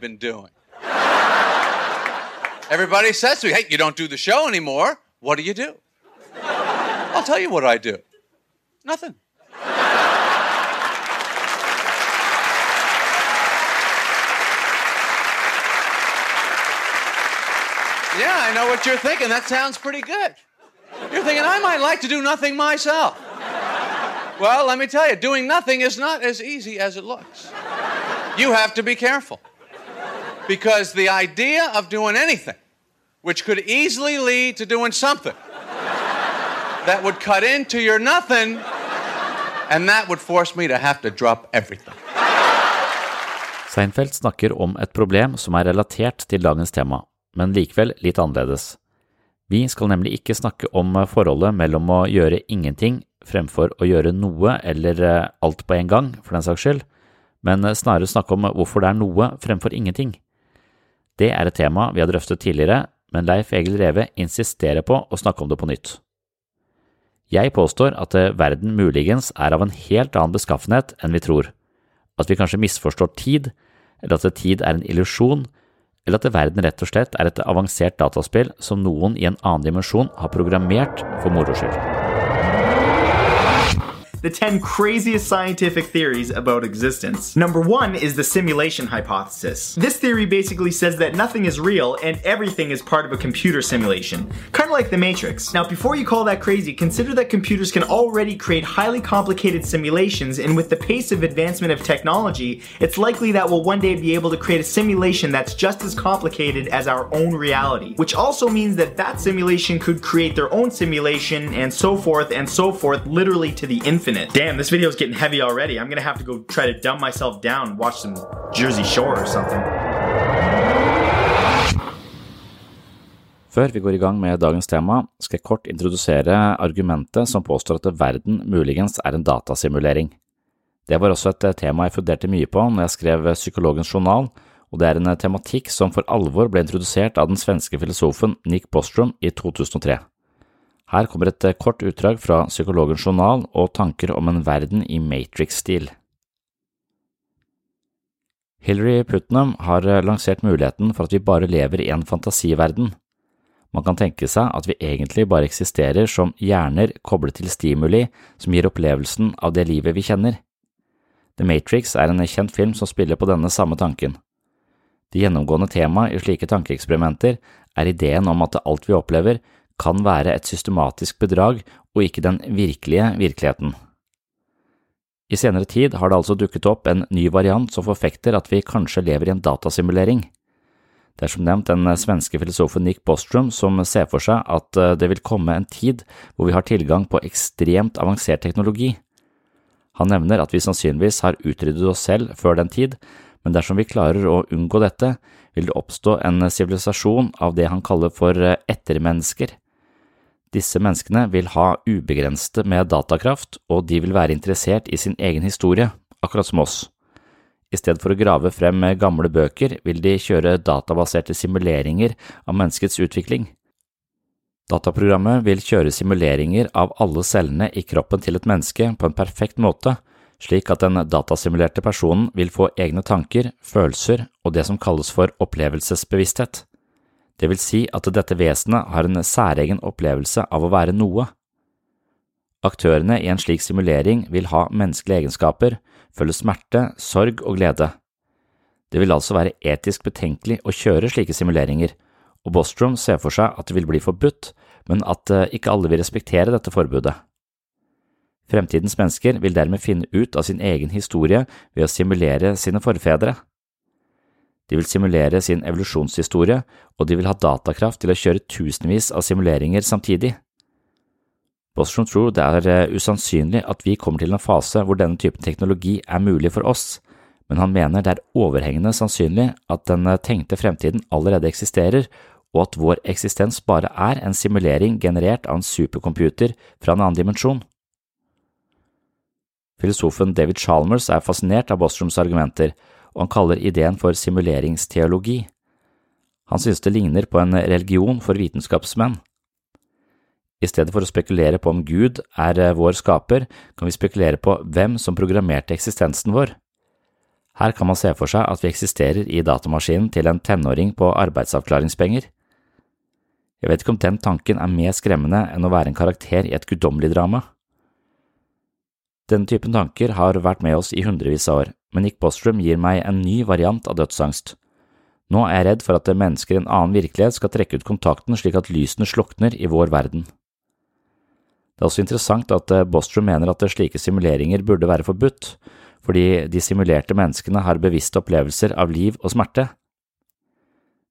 Have been doing? Everybody says to me, hey, you don't do the show anymore. What do you do? I'll tell you what I do. Nothing. Yeah, I know what you're thinking. That sounds pretty good. You're thinking, I might like to do nothing myself. Well, let me tell you, doing nothing is not as easy as it looks. You have to be careful. Because the idea of doing anything, which could easily lead to doing something, that would cut into your nothing, and that would force me to have to drop everything. Seinfeld snakker om et problem som er relatert til dagens tema, men likevel litt annerledes. Vi skal nemlig ikke snakke om forholdet mellom å gjøre ingenting fremfor å gjøre noe eller eh, alt på en gang, for den saks skyld, men snarere snakke om hvorfor det er noe fremfor ingenting. Det er et tema vi har drøftet tidligere, men Leif Egil Reve insisterer på å snakke om det på nytt. Jeg påstår at eh, verden muligens er av en helt annen beskaffenhet enn vi tror, at vi kanskje misforstår tid, eller at tid er en illusjon, eller at verden rett og slett er et avansert dataspill som noen i en annen dimensjon har programmert for moro skyld. The 10 craziest scientific theories about existence. Number one is the simulation hypothesis. This theory basically says that nothing is real and everything is part of a computer simulation, kind of like the Matrix. Now, before you call that crazy, consider that computers can already create highly complicated simulations, and with the pace of advancement of technology, it's likely that we'll one day be able to create a simulation that's just as complicated as our own reality, which also means that that simulation could create their own simulation and so forth and so forth, literally to the infinite. Damn, this video is getting heavy already. I'm gonna have to go try to dumb myself down and watch some Jersey Shore or something. Før vi går i gang med dagens tema, skal jeg kort introdusere argumentet som påstår at verden muligens er en datasimulering. Det var også et tema jeg funderte mye på når jeg skrev Psykologens journal, og det er en tematikk som for alvor ble introdusert av den svenske filosofen Nick Bostrom i 2003. Her kommer et kort utdrag fra Psykologens journal og tanker om en verden i Matrix-stil. Hillary Putnam har lansert muligheten for at vi bare lever i en fantasiverden. Man kan tenke seg at vi egentlig bare eksisterer som hjerner koblet til stimuli som gir opplevelsen av det livet vi kjenner. The Matrix er en kjent film som spiller på denne samme tanken. Det gjennomgående temaet i slike tankeeksperimenter er ideen om at alt vi opplever, kan være et systematisk bedrag og ikke den virkelige virkeligheten. I senere tid har det altså dukket opp en ny variant som forfekter at vi kanskje lever i en datasimulering. Det er som nevnt den svenske filosofen Nick Bostrom som ser for seg at det vil komme en tid hvor vi har tilgang på ekstremt avansert teknologi. Han nevner at vi sannsynligvis har utryddet oss selv før den tid, men dersom vi klarer å unngå dette, vil det oppstå en sivilisasjon av det han kaller for ettermennesker. Disse menneskene vil ha ubegrenste med datakraft, og de vil være interessert i sin egen historie, akkurat som oss. I stedet for å grave frem gamle bøker, vil de kjøre databaserte simuleringer av menneskets utvikling. Dataprogrammet vil kjøre simuleringer av alle cellene i kroppen til et menneske på en perfekt måte, slik at den datasimulerte personen vil få egne tanker, følelser og det som kalles for opplevelsesbevissthet. Det vil si at dette vesenet har en særegen opplevelse av å være noe. Aktørene i en slik simulering vil ha menneskelige egenskaper, føle smerte, sorg og glede. Det vil altså være etisk betenkelig å kjøre slike simuleringer, og Bostrom ser for seg at det vil bli forbudt, men at ikke alle vil respektere dette forbudet. Fremtidens mennesker vil dermed finne ut av sin egen historie ved å simulere sine forfedre. De vil simulere sin evolusjonshistorie, og de vil ha datakraft til å kjøre tusenvis av simuleringer samtidig. Bostrom tror det er eh, usannsynlig at vi kommer til en fase hvor denne typen teknologi er mulig for oss, men han mener det er overhengende sannsynlig at den eh, tenkte fremtiden allerede eksisterer, og at vår eksistens bare er en simulering generert av en supercomputer fra en annen dimensjon. Filosofen David Chalmers er fascinert av Bostroms argumenter, og han kaller ideen for simuleringsteologi. Han synes det ligner på en religion for vitenskapsmenn. I stedet for å spekulere på om Gud er eh, vår skaper, kan vi spekulere på hvem som programmerte eksistensen vår. Her kan man se for seg at vi eksisterer i datamaskinen til en tenåring på arbeidsavklaringspenger. Jeg vet ikke om den tanken er mer skremmende enn å være en karakter i et guddommelig drama. Denne typen tanker har vært med oss i hundrevis av år, men Nick Bostrom gir meg en ny variant av dødsangst. Nå er jeg redd for at mennesker i en annen virkelighet skal trekke ut kontakten slik at lysene slukner i vår verden. Det er også interessant at eh, Bostrom mener at slike simuleringer burde være forbudt, fordi de simulerte menneskene har bevisste opplevelser av liv og smerte.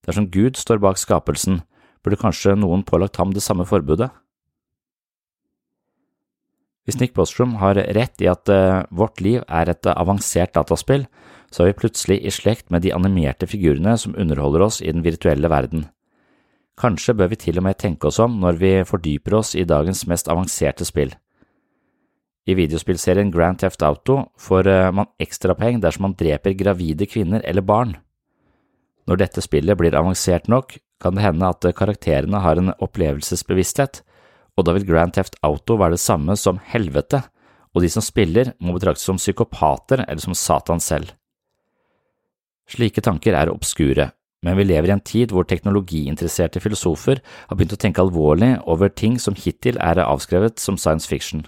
Dersom Gud står bak skapelsen, burde kanskje noen pålagt ham det samme forbudet? Hvis Nick Bostrom har rett i at uh, vårt liv er et avansert dataspill, så er vi plutselig i slekt med de animerte figurene som underholder oss i den virtuelle verden. Kanskje bør vi til og med tenke oss om når vi fordyper oss i dagens mest avanserte spill. I videospillserien Grand Theft Auto får eh, man ekstrapoeng dersom man dreper gravide kvinner eller barn. Når dette spillet blir avansert nok, kan det hende at karakterene har en opplevelsesbevissthet, og da vil Grand Theft Auto være det samme som helvete, og de som spiller må betraktes som psykopater eller som Satan selv. Slike tanker er obskure, men vi lever i en tid hvor teknologiinteresserte filosofer har begynt å tenke alvorlig over ting som hittil er avskrevet som science fiction.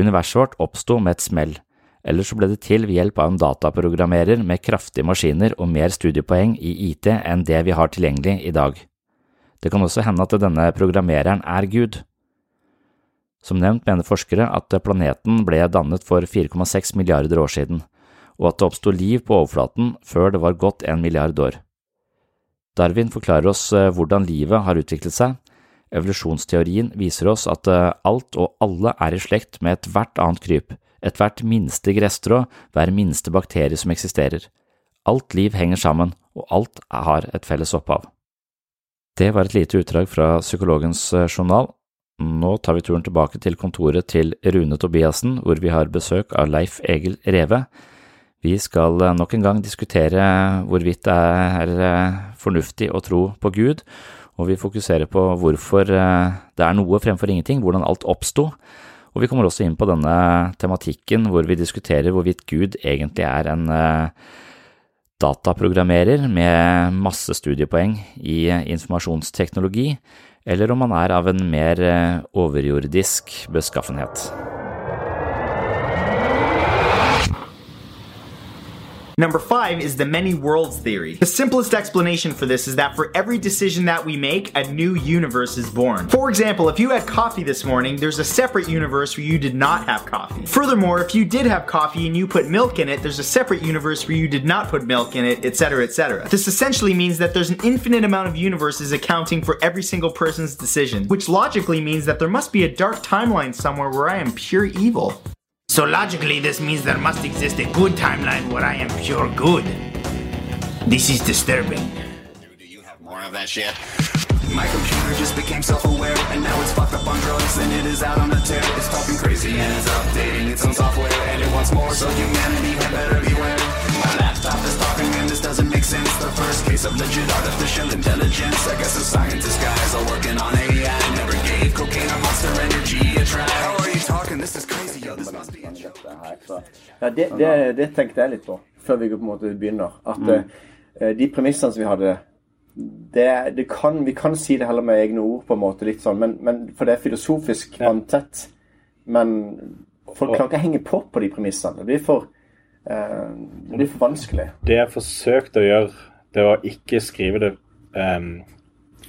Universet vårt oppsto med et smell, eller så ble det til ved hjelp av en dataprogrammerer med kraftige maskiner og mer studiepoeng i IT enn det vi har tilgjengelig i dag. Det kan også hende at denne programmereren er Gud. Som nevnt mener forskere at planeten ble dannet for 4,6 milliarder år siden og at det oppsto liv på overflaten før det var gått en milliard år. Darwin forklarer oss eh, hvordan livet har utviklet seg. Evolusjonsteorien viser oss at eh, alt og alle er i slekt med ethvert annet kryp, ethvert minste gresstrå, hver minste bakterie som eksisterer. Alt liv henger sammen, og alt har et felles opphav. Det var et lite utdrag fra Psykologens eh, journal. Nå tar vi turen tilbake til kontoret til Rune Tobiassen, hvor vi har besøk av Leif Egil Reve. Vi skal eh, nok en gang diskutere hvorvidt det er eh, fornuftig å tro på Gud, og vi fokuserer på hvorfor det er noe fremfor ingenting, hvordan alt oppsto. Og vi kommer også inn på denne tematikken hvor vi diskuterer hvorvidt Gud egentlig er en dataprogrammerer med masse studiepoeng i informasjonsteknologi, eller om han er av en mer overjordisk beskaffenhet. Number five is the many worlds theory. The simplest explanation for this is that for every decision that we make, a new universe is born. For example, if you had coffee this morning, there's a separate universe where you did not have coffee. Furthermore, if you did have coffee and you put milk in it, there's a separate universe where you did not put milk in it, etc., etc. This essentially means that there's an infinite amount of universes accounting for every single person's decision, which logically means that there must be a dark timeline somewhere where I am pure evil. So logically, this means there must exist a good timeline where I am pure good. This is disturbing. Do you have more of that shit? My computer just became self-aware And now it's fucked up on drugs and it is out on a tear It's talking crazy and it's updating its own software And it wants more, so humanity had better beware My laptop is talking and this doesn't make sense The first case of legit artificial intelligence I guess the scientist guys are working on AI Never gave cocaine or monster energy a try Ja, det, det, det tenkte jeg litt på før vi på en måte begynner. At eh, de premissene som vi hadde det, det kan, Vi kan si det heller med egne ord, på en måte, litt sånn, men, men, for det er filosofisk vanntett. Men folk kan ikke henge på på de premissene. Det blir for, uh, det blir for vanskelig. Det jeg forsøkte å gjøre, det var ikke skrive det um,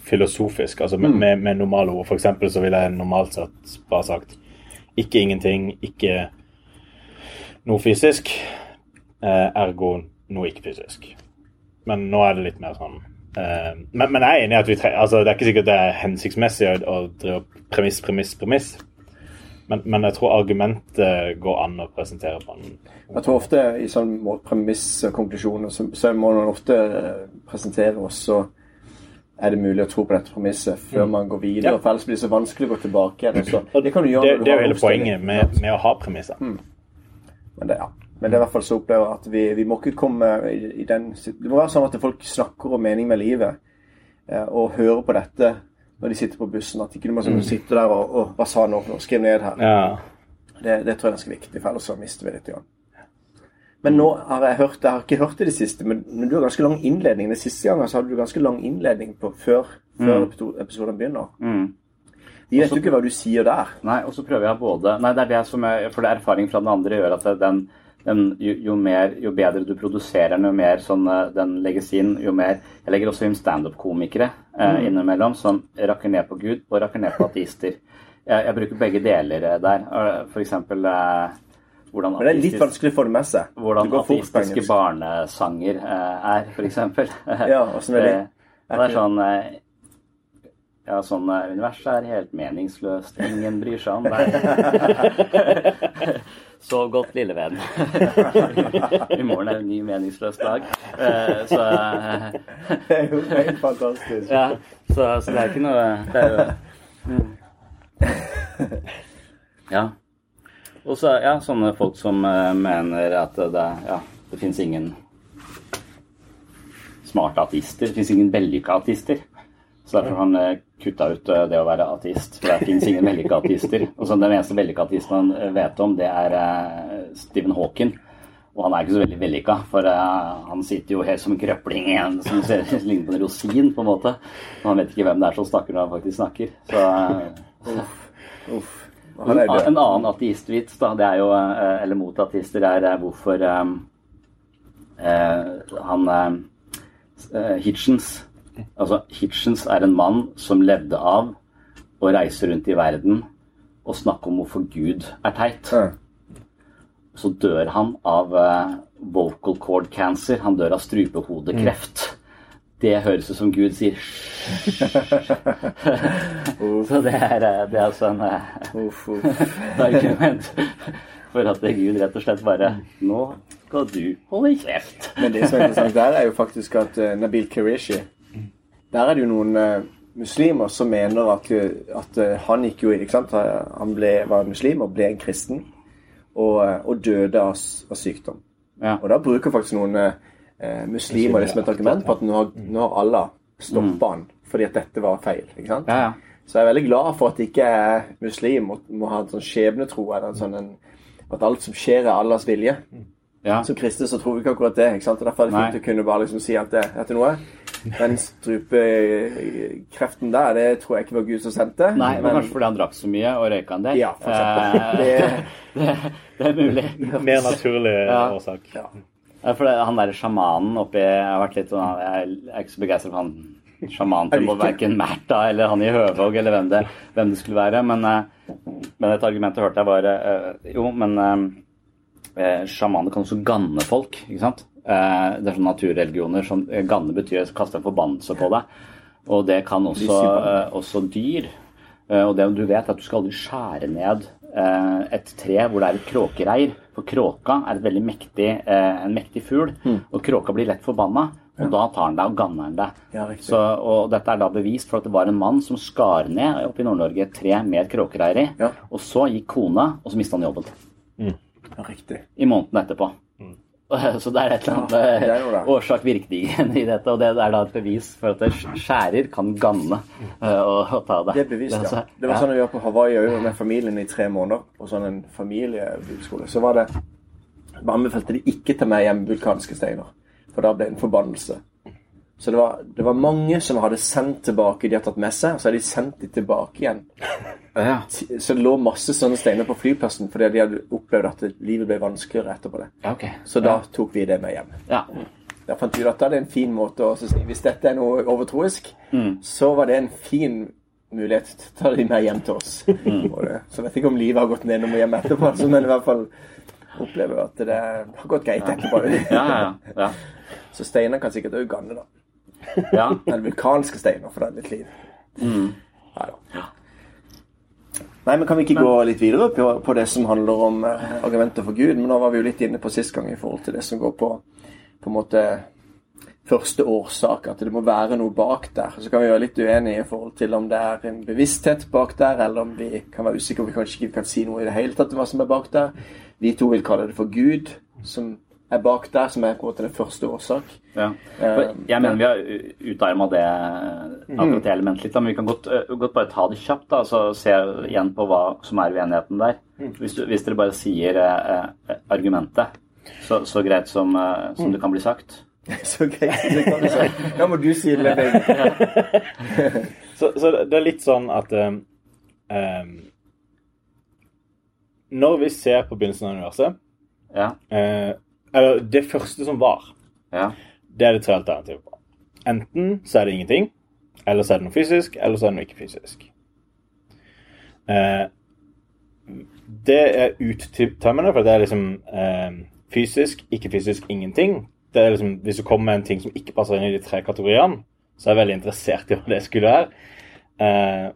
filosofisk, altså med, med, med normale ord. For eksempel så ville jeg normalt sett bare sagt ikke ingenting, ikke noe fysisk, eh, ergo noe ikke fysisk. Men nå er det litt mer sånn Eh, men, men jeg er enig i at vi tre, altså, det er ikke sikkert det er hensiktsmessig å, å opp premiss, premiss, premiss. Men, men jeg tror argumentet går an å presentere på en Jeg tror ofte i sånn premiss og konklusjoner så, så må man ofte eh, presentere og så er det mulig å tro på dette premisset før man går videre. Mm. Ja. For ellers blir det så vanskelig å gå tilbake igjen. Det kan du gjøre det, det er jo hele poenget med, med å ha premisser. Men det, ja. Men det er i hvert fall så opplever at vi, vi må ikke komme i, i den Det må være sånn at folk snakker om mening med livet eh, og hører på dette når de sitter på bussen. At ikke du må sånn, sitte der og, og Hva sa han nå? Skriv ned her. Ja. Det, det tror jeg er ganske viktig, for ellers så mister vi litt. Grann. Men nå har jeg hørt, jeg har ikke hørt det det siste, men, men du har ganske lang innledning. Den siste gangen så hadde du ganske lang innledning på, før, før mm. episoden begynner. Mm. De vet jo ikke hva du sier der. Nei, og så prøver jeg både Nei, det er det som er For det er erfaring fra den andre gjør at den, den jo, jo, mer, jo bedre du produserer den, jo mer sånn eh, den legges inn, jo mer Jeg legger også inn standup-komikere eh, innimellom som rakker ned på Gud og rakker ned på ateister. Jeg, jeg bruker begge deler eh, der. Eh, For eksempel eh, hvordan Men det er litt vanskelig å få det med seg. hvordan ateistiske barnesanger eh, er, eksempel. Ja, åssen er det? Det er sånn eh, Ja, sånn eh, Universet er helt meningsløst. Ingen bryr seg om deg. Så godt, lille venn. I morgen er en ny meningsløs dag. Eh, så Det er jo helt fantastisk. ja, så, så det er ikke noe Det er jo. Ja. Og så ja, sånne folk som eh, mener at det, ja, det fins ingen smarte ateister. Det fins ingen vellykka ateister. Så derfor har han eh, kutta ut eh, det å være ateist. For det fins ingen vellykka ateister. Og så Den eneste vellykka ateisten han vet om, det er Stephen Hawking. Og han er ikke så veldig vellykka, for han sitter jo helt som en krøpling igjen, som ser, ligner på en rosin, på en måte. Og han vet ikke hvem det er som snakker når han faktisk snakker. Så uff. Uff. En, en annen ateistvits, da, det er jo, eh, eller mot ateister, er hvorfor um, uh, han eh, Hitchens Altså, Hitchens er en mann som levde av å reise rundt i verden og snakke om hvorfor Gud er teit. Så dør han av uh, vocal cord cancer. Han dør av strupehodekreft. Det høres ut som Gud sier Så det er, eh, det er altså en eh, Uff, uff. argument for at Gud rett og slett bare Nå skal du holde kjeft. Men det som er interessant der, er jo faktisk at eh, Nabil Qureshi Der er det jo noen eh, muslimer som mener at, eh, at eh, han gikk jo ikke sant? Han ble, var muslim og ble en kristen, og, eh, og døde av, av sykdom. Ja. Og da bruker faktisk noen eh, muslimer det som et argument på at nå har, nå har Allah stoppa han fordi at dette var feil. ikke sant? Ja, ja. Så jeg er veldig glad for at ikke er muslim må, må ha en sånn skjebnetro eller en sånn en, at alt som skjer, er Allahs vilje. ja. Som kristne så tror vi ikke akkurat det. ikke sant? Og Derfor er det fint Nei. å kunne bare liksom si at det er noe. Den strupekreften der, det tror jeg ikke var Gud som sendte. Nei, men, men kanskje fordi han drakk så mye og røyka en del. Ja, for. Eh, det, det er mulig. Mer naturlig Ja. årsak. Ja, for det, han derre sjamanen oppi Jeg har vært litt sånn Jeg er ikke så begeistra for han sjamanen til Er verken Märtha eller han i Høvåg eller hvem det, hvem det skulle være. Men, eh, men et argument jeg hørte, var eh, Jo, men eh, sjamaner kan også ganne folk, ikke sant? Det er sånne naturreligioner som Ganne betyr å kaste en forbannelse på deg. Og det kan også, også dyr. Og det du vet, er at du skal aldri skjære ned et tre hvor det er et kråkereir. For kråka er mektig, eh, en mektig fugl, og kråka blir lett forbanna. Og da tar han deg og ganner han deg. Ja. Så, og dette er da bevist for at det var en mann som skar ned oppe i Nord-Norge et tre med kråkereir i. Ja. Og så gikk kona, og så mista han jobben. Ja, riktig. I måneden etterpå. Så det er et eller annet eh, årsak-virkningen i dette. Og det er da et bevis for at skjærer kan ganne eh, og, ta det. Det er bevis, ja. Det var sånn vi var på Hawaii òg med familien i tre måneder på sånn en familiebibelskole. Så var det anbefalte de ikke ta med hjem vulkanske steiner, for da ble det en forbannelse. Så det var, det var mange som hadde sendt tilbake de hadde tatt med seg, og så hadde de sendt de tilbake igjen. ja. Så det lå masse sånne steiner på flyplassen fordi de hadde opplevd at livet ble vanskeligere etterpå det. Okay. Så da tok vi det med hjem. Ja. Da fant vi ut at det er en fin måte å si Hvis dette er noe overtroisk, så var det en fin mulighet til å ta de med hjem til oss. Mm. det, så jeg vet ikke om livet har gått ned og må hjem etterpå, altså, men i hvert fall opplever jeg at det har gått greit etterpå. Ja, ja, ja. ja. Så steiner kan sikkert òg ganne, da. Ja. Eller vulkanske steiner, for den litt liv. Neida. Nei, men Kan vi ikke gå litt videre på, på det som handler om uh, argumenter for Gud? Men Nå var vi jo litt inne på sist gang i forhold til det som går på på en måte første årsak, at det må være noe bak der. Så kan vi være litt uenige i forhold til om det er en bevissthet bak der, eller om vi kan være usikre, om vi kanskje ikke kan si noe i det hele tatt om hva som er bak der. Vi to vil kalle det for Gud, som er bak der, som er på en måte den første årsak. Ja. For jeg mener vi har utarma det akkurat det elementet litt. Men vi kan godt, eh, godt bare ta det kjapt da, og se igjen på hva som er uenigheten der. Hvis, du, hvis dere bare sier eh, eh, argumentet, så, så greit som, eh, som det kan bli sagt. Så greit. som det kan bli sagt. Da må du si det. Så, så det er litt sånn at um, um, Når vi ser på begynnelsen av universet Ja. eh, Eller det første som var, ja. det er det tre alternativer på. Enten så er det ingenting, eller så er det noe fysisk, eller så er det noe ikke fysisk. Eh, det er uttømmende, for det er liksom eh, fysisk, ikke fysisk, ingenting. Det er liksom, Hvis du kommer med en ting som ikke passer inn i de tre kategoriene, så er jeg veldig interessert i hva det skulle være. Eh,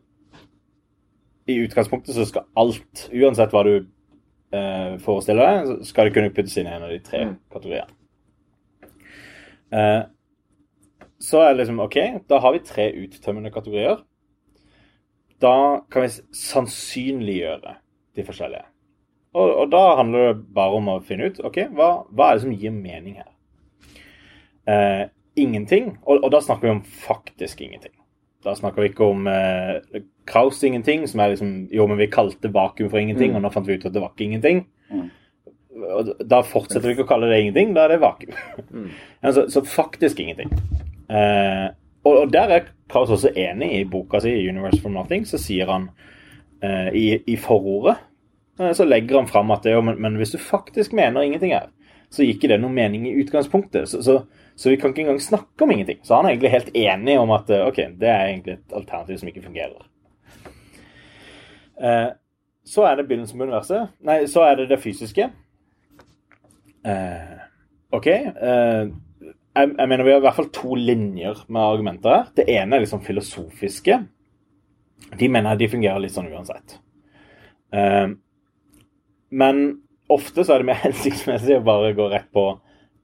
I utgangspunktet så skal alt, uansett hva du eh, forestiller deg, så skal det kunne puttes inn i en av de tre kategoriene. Eh, så er det liksom OK, da har vi tre uttømmende kategorier. Da kan vi sannsynliggjøre de forskjellige. Og, og da handler det bare om å finne ut OK, hva, hva er det som gir mening her? Eh, ingenting. Og, og da snakker vi om faktisk ingenting. Da snakker vi ikke om eh, Kraus ingenting, som er liksom Jo, men vi kalte vakuum for ingenting, og nå fant vi ut at det var ikke ingenting. Og da fortsetter vi ikke å kalle det ingenting, da er det vakuum. altså, så faktisk ingenting. Eh, og, og der er Kraus også enig i boka si, 'Universe from Nothing', så sier han eh, i, i forordet eh, Så legger han fram at det, jo, men, men hvis du faktisk mener ingenting her, så gir ikke det noen mening i utgangspunktet. Så, så, så vi kan ikke engang snakke om ingenting. Så han er egentlig helt enig om at eh, ok, det er egentlig et alternativ som ikke fungerer. Eh, så er det begynnelsen på universet. Nei, så er det det fysiske. Eh, OK. Eh, jeg, jeg mener vi har i hvert fall to linjer med argumenter her. Det ene er liksom filosofiske. De mener jeg de fungerer litt sånn uansett. Eh, men ofte så er det mer hensiktsmessig å bare gå rett på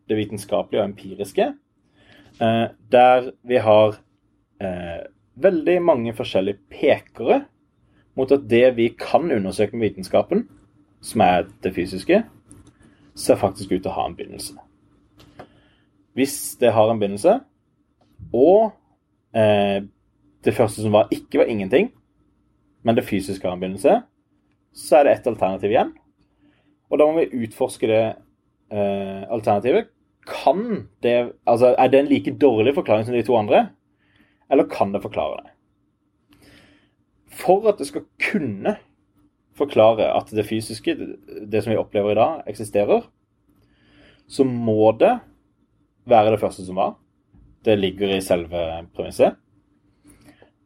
det vitenskapelige og empiriske. Eh, der vi har eh, veldig mange forskjellige pekere mot at det vi kan undersøke med vitenskapen, som er det fysiske, ser faktisk ut til å ha en begynnelse. Hvis det har en begynnelse, og eh, det første som var, ikke var ingenting, men det fysiske har en begynnelse, så er det ett alternativ igjen. Og da må vi utforske det eh, alternativet. Kan det Altså, er det en like dårlig forklaring som de to andre? Eller kan det forklare det? For at det skal kunne forklare at det fysiske, det som vi opplever i dag, eksisterer, så må det være det første som var. Det ligger i selve premisset.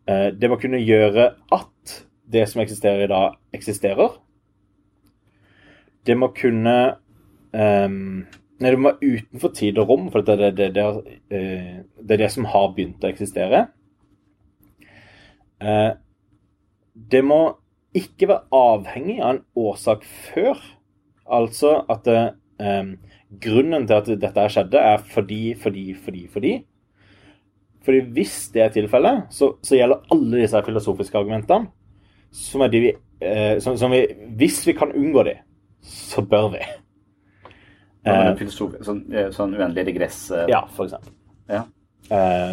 Eh, Det må kunne gjøre at det som eksisterer i dag, eksisterer. Det må kunne um, Nei, det må være utenfor tid og rom, for det er det, det, eh, det, er det som har begynt å eksistere. Uh, Det må ikke være avhengig av en årsak før. Altså at ehm, grunnen til at dette skjedde, er fordi, fordi, fordi, fordi. Fordi hvis det er tilfellet, så, så gjelder alle disse filosofiske argumentene som er de vi, eh, som, som vi Hvis vi kan unngå de, så bør vi. Ja, men Eh, filosofi- sånn, eh, sånn uendelig regress eh, ja, for eksempel. ja.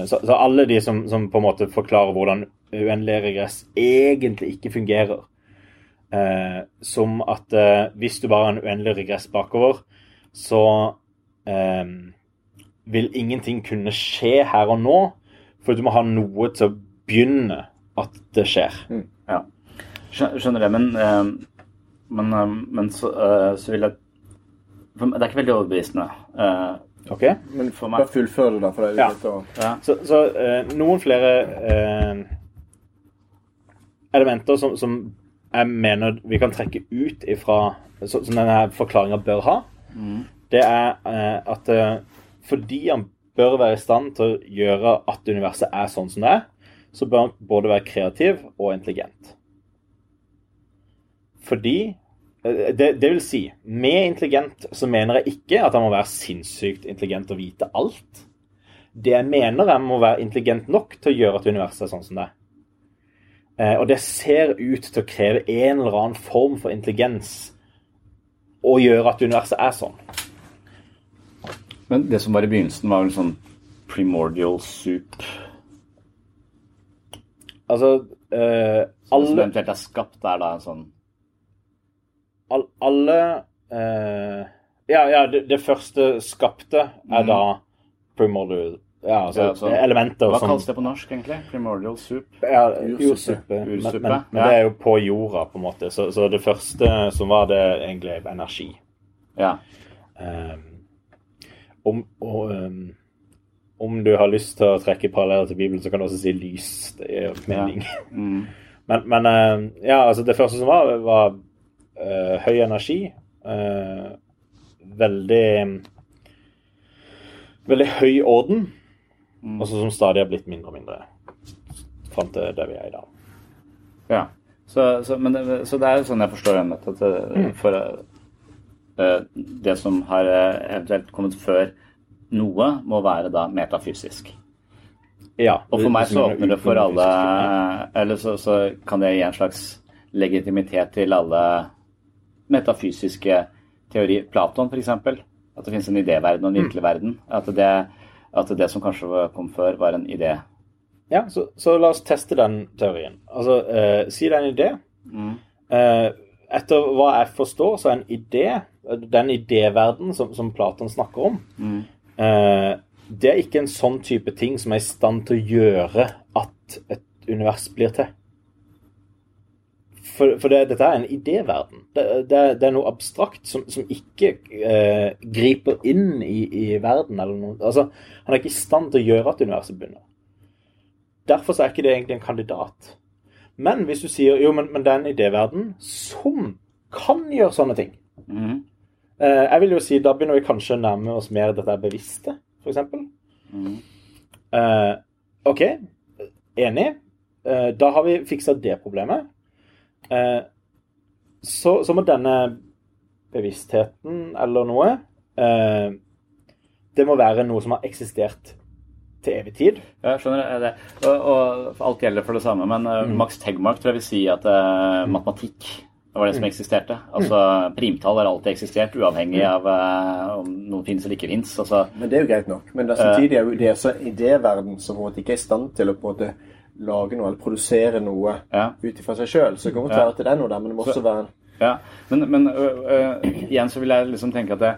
Så, så alle de som, som på en måte forklarer hvordan uendelig regress egentlig ikke fungerer. Som at hvis du bare har en uendelig regress bakover, så vil ingenting kunne skje her og nå, for du må ha noe til å begynne at det skjer. Ja. Skjø- Skjønner det, men, men, eh, men så, eh, så vil jeg for Det er ikke veldig overbevisende. eh, Ok? Men For bare fullfør det, da. For det er Ja. litt å... ja. Så, så noen flere eh, elementer som, som jeg mener vi kan trekke ut ifra så, Som denne forklaringa bør ha, det er eh, at fordi han bør være i stand til å gjøre at universet er sånn som det er, så bør han både være kreativ og intelligent. Fordi eh, det, det vil si, med intelligent så mener jeg ikke at han må være sinnssykt intelligent og vite alt. Det jeg mener er må være intelligent nok til å gjøre at universet er sånn som det er. Eh, Og det ser ut til å kreve en eller annen form for intelligens å gjøre at universet er sånn. Men det som var i begynnelsen, var vel sånn primordial soup Altså eh, Som eventuelt er skapt, der, da en sånn all, alle eh, Ja, ja, det, det første skapte er da primordial Ja, altså Ja, så- elementer Hva som kalles det på norsk, egentlig? Primordial soup? Ja, Ursuppe. Men, men, men ja. det er jo på jorda, på en måte. Så, så det første som var det egentlig energi. Ja. Um, om, og, um, om du har lyst til å trekke paralleller til Bibelen, så kan du også si lys. Det gir mening. Mm. Men, men um, ja, altså det første som var, var uh, høy energi. Uh, veldig Veldig høy orden. Og så som stadig har blitt mindre og mindre fram til der vi er i dag. Ja. Så, så, men så det er jo sånn jeg forstår det, at det, for uh, det som har eh, eventuelt kommet før noe, må være da metafysisk. Ja, Og for meg så åpner det for alle Eller så, så kan det gi en slags legitimitet til alle metafysiske teorier. Platon, f.eks. At det finnes en idéverden og en virkelig verden. At det, at det som kanskje kom før, var en idé. Ja, så, så la oss teste den teorien. Altså, eh, si det er en idé. Mm. Eh, etter hva jeg forstår, så er en idé, den idéverden som, som Platon snakker om, Mm. eh, det er ikke en sånn type ting som er i stand til å gjøre at et univers blir til. For, for det, dette er en idéverden. Det, det, er- det er noe abstrakt som, som ikke eh, griper inn i, i verden. Eller noe. Altså, han er ikke i stand til å gjøre at universet begynner. Derfor så er ikke det egentlig en kandidat. Men hvis du sier jo, men, men det er en idéverden som kan gjøre sånne ting. Mhm. Eh, jeg vil jo si, Da begynner vi kanskje å nærme oss mer dette bevisste, f.eks. Mhm. Eh, OK, enig. Eh, da har vi fiksa det problemet. Eh, så, så må denne bevisstheten eller noe eh, Det må være noe som har eksistert til evig tid. Ja, skjønner jeg det. Og, og alt gjelder for det samme, men mm. Max Tegmark tror jeg vil si at uh, matematikk var det som eksisterte. Altså Primtall har alltid eksistert, uavhengig av uh, om noe finnes eller ikke finnes. Altså, Men det er jo greit nok. Men det er samtidig er jo det også idéverden som på en måte ikke er i stand til å på en måte lage noe eller produsere noe Ja. ut ifra seg sjøl. Så det kommer til å være det er noe der, men det må også være en ja. Men, men øh, øh, igjen så vil jeg liksom tenke at det,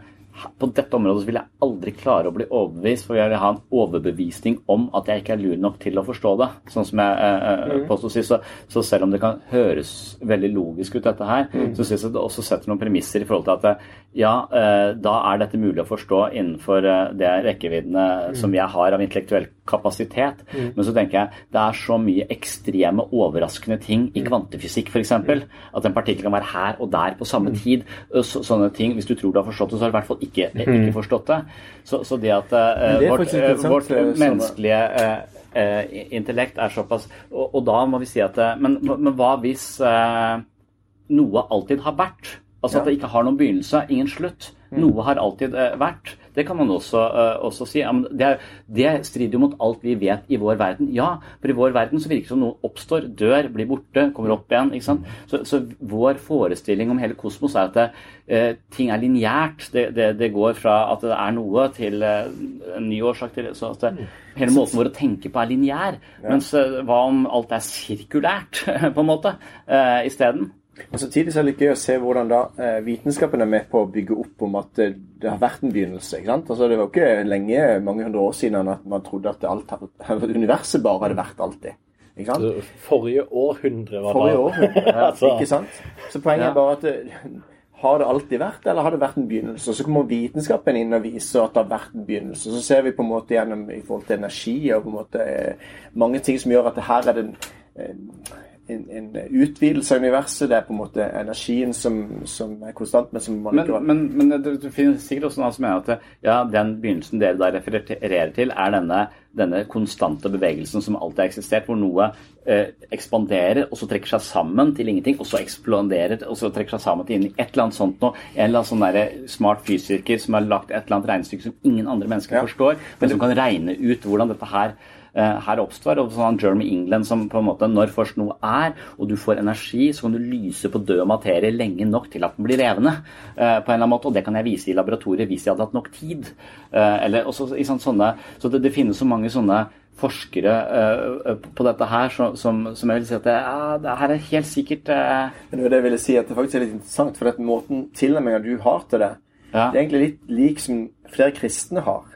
på dette området så vil jeg aldri klare å bli overbevist, for jeg vil ha en overbevisning om at jeg ikke er lur nok til å forstå det. Sånn som jeg eh, påstod sist. Så, så selv om det kan høres veldig logisk ut, dette her, så syns jeg det også setter noen premisser i forhold til at ja, eh, da er dette mulig å forstå innenfor eh, det rekkeviddene som jeg har av intellektuell kapasitet. Men så tenker jeg det er så mye ekstreme, overraskende ting i kvantefysikk f.eks. At en partikkel kan være her og der på samme tid. Så, sånne ting, Hvis du tror du har forstått det, så har du i hvert fall ikke, ikke forstått det. Så, så det at uh, det vårt, eh, vårt eh, menneskelige eh, eh, intellekt er såpass og, og da må vi si at eh, Men, men hva hvis eh, noe alltid har vært? Altså at det ikke har noen begynnelse, ingen slutt. Noe har alltid eh, vært. Det kan man også, eh, også si. Det, er- det strider jo mot alt vi vet i vår verden. Ja, for i vår verden så virker det som noe oppstår, dør, blir borte, kommer opp igjen. ikke sant? Så, så vår forestilling om hele kosmos er at det, eh, ting er lineært. Det, det, det går fra at det er noe, til eh, en ny årsak til så at det, Hele måten vår å tenke på er lineær. Mens eh, hva om alt er sirkulært, på en måte, uh, isteden? Men samtidig så er det litt gøy å se hvordan da eh, vitenskapen er med på å bygge opp om at det, det har vært en begynnelse. ikke sant? Altså Det var ikke lenge, mange hundre år siden at man trodde at alt, universet bare hadde vært alltid. ikke sant? Forrige århundre var Forrige århundre, år, ja, Altså. ikke sant? Så poenget Ja. er bare at det, har det alltid vært, eller har det vært en begynnelse? Så kommer vitenskapen inn og viser at det har vært en begynnelse. Så ser vi på en måte gjennom i forhold til energi og på en måte eh, mange ting som gjør at det her er det en, eh, en, en utvidelse av universet. Det er på en måte energien som, som er konstant, men som man Men, ikke men, men det, det finnes sikkert også noen som mener at ja, den begynnelsen dere da refererer til, er denne, denne konstante bevegelsen som alltid har eksistert, hvor noe eh, ekspanderer og så trekker seg sammen til ingenting, og så eksploderer og så trekker seg sammen til inn i et eller annet sånt noe. En eller annen sånn der smart fysiker som har lagt et eller annet regnestykke som ingen andre mennesker forstår, men som kan regne ut hvordan dette her eh, her oppstår, og sånn Jeremy England som på en måte Når først noe er, og du får energi, så kan du lyse på død materie lenge nok til at den blir levende. eh, på en eller annen måte, Og det kan jeg vise i laboratoriet hvis jeg hadde hatt nok tid. Eh, eller også, i sånn, sånne, Så det, det finnes så mange sånne forskere uh, på dette her som, som, som jeg vil si at det, ja, det her er helt sikkert uh... Men det vil det jeg si, at det faktisk er litt interessant, for at måten tilnærminga du har til det, Ja. det er egentlig litt lik som flere kristne har.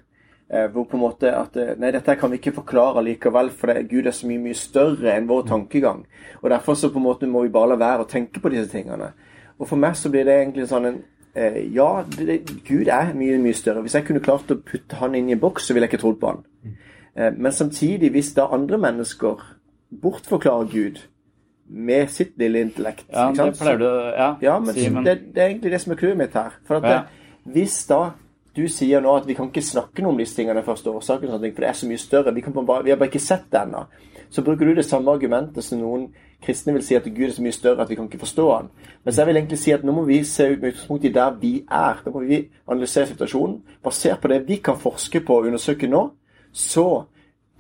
Eh, hvor på en måte at eh, Nei, dette kan vi ikke forklare likevel, for det, Gud er så mye mye større enn vår tankegang. Og Derfor så på en måte må vi bare la være å tenke på disse tingene. Og For meg så blir det egentlig sånn en eh, Ja, det, Gud er mye, mye større. Hvis jeg kunne klart å putte han inn i en boks, så ville jeg ikke trodd på han. Eh, men samtidig, hvis da andre mennesker bortforklarer Gud med sitt lille intellekt Ja, det pleier du ja, Ja, men si, men det, det er egentlig det som er clouet mitt her. For at Ja. hvis da du sier nå at vi kan ikke snakke noe om disse tingene første årsaken, for det er så mye større, vi, bare, vi har bare ikke sett det ennå, så bruker du det samme argumentet som noen kristne vil si at Gud er så mye større at vi kan ikke forstå han. Mens jeg vil egentlig si at nå må vi se ut med utgangspunkt i der vi er. Da må vi analysere situasjonen. Basert på det vi kan forske på og undersøke nå, så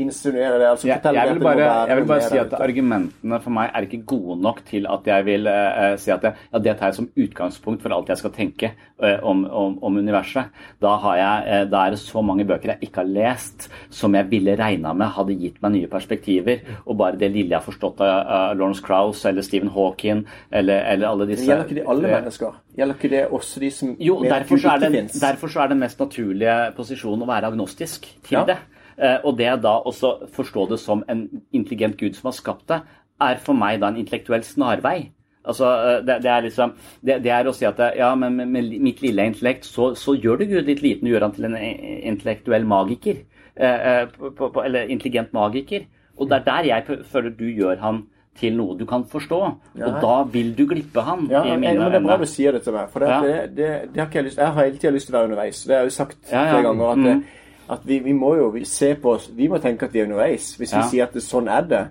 insinuerer det. altså jeg, jeg vil at bare, jeg vil bare si at argumentene for meg er ikke gode nok til at jeg vil uh, si at det, ja, det tar jeg som utgangspunkt for alt jeg skal tenke uh, om, om, om universet. Da, har jeg, eh, da er det så mange bøker jeg ikke har lest, som jeg ville regna med hadde gitt meg nye perspektiver. Og bare det lille jeg har forstått av Lawrence Krauss eller Stephen Hawking eller, eller alle disse Gjelder ikke det alle mennesker? Gjelder ikke det også de som jo, derfor så, det derfor så er den mest naturlige posisjonen å være agnostisk til Ja. det. Eh, og det da også forstå det som en intelligent gud som har skapt det, er for meg da en intellektuell snarvei. Altså, eh, det, det er liksom det, det er å si at det, ja, men med, med mitt lille intellekt så, så gjør du Gud litt liten og gjør han til en eh, intellektuell magiker. Eh, eh, på, på, eller intelligent magiker. Og det er der jeg føler du gjør han til noe du kan forstå. Og da vil du glippe han. Ja, men, men det er bra du sier det til meg. For det, Ja. det, det, det har ikke jeg lyst Jeg har hele tida lyst til å være underveis. Det har jeg jo sagt Ja, ja. flere ganger. At, Mm. At vi, vi må jo se på oss Vi må tenke at vi er underveis. Hvis vi Ja. sier at det, sånn er det,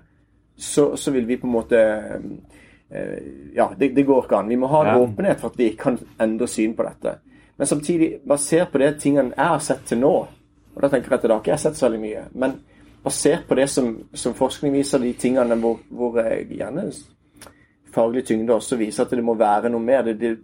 så, så vil vi på en måte eh, Ja, det, det går ikke an. Vi må ha en Ja. åpenhet for at vi kan endre syn på dette. Men samtidig, basert på det tingene jeg har sett til nå Og da tenker jeg at det har ikke jeg sett så veldig mye. Men basert på det som, som forskning viser, de tingene hvor, hvor jeg gjerne faglig tyngde også viser at det må være noe mer. Det, det,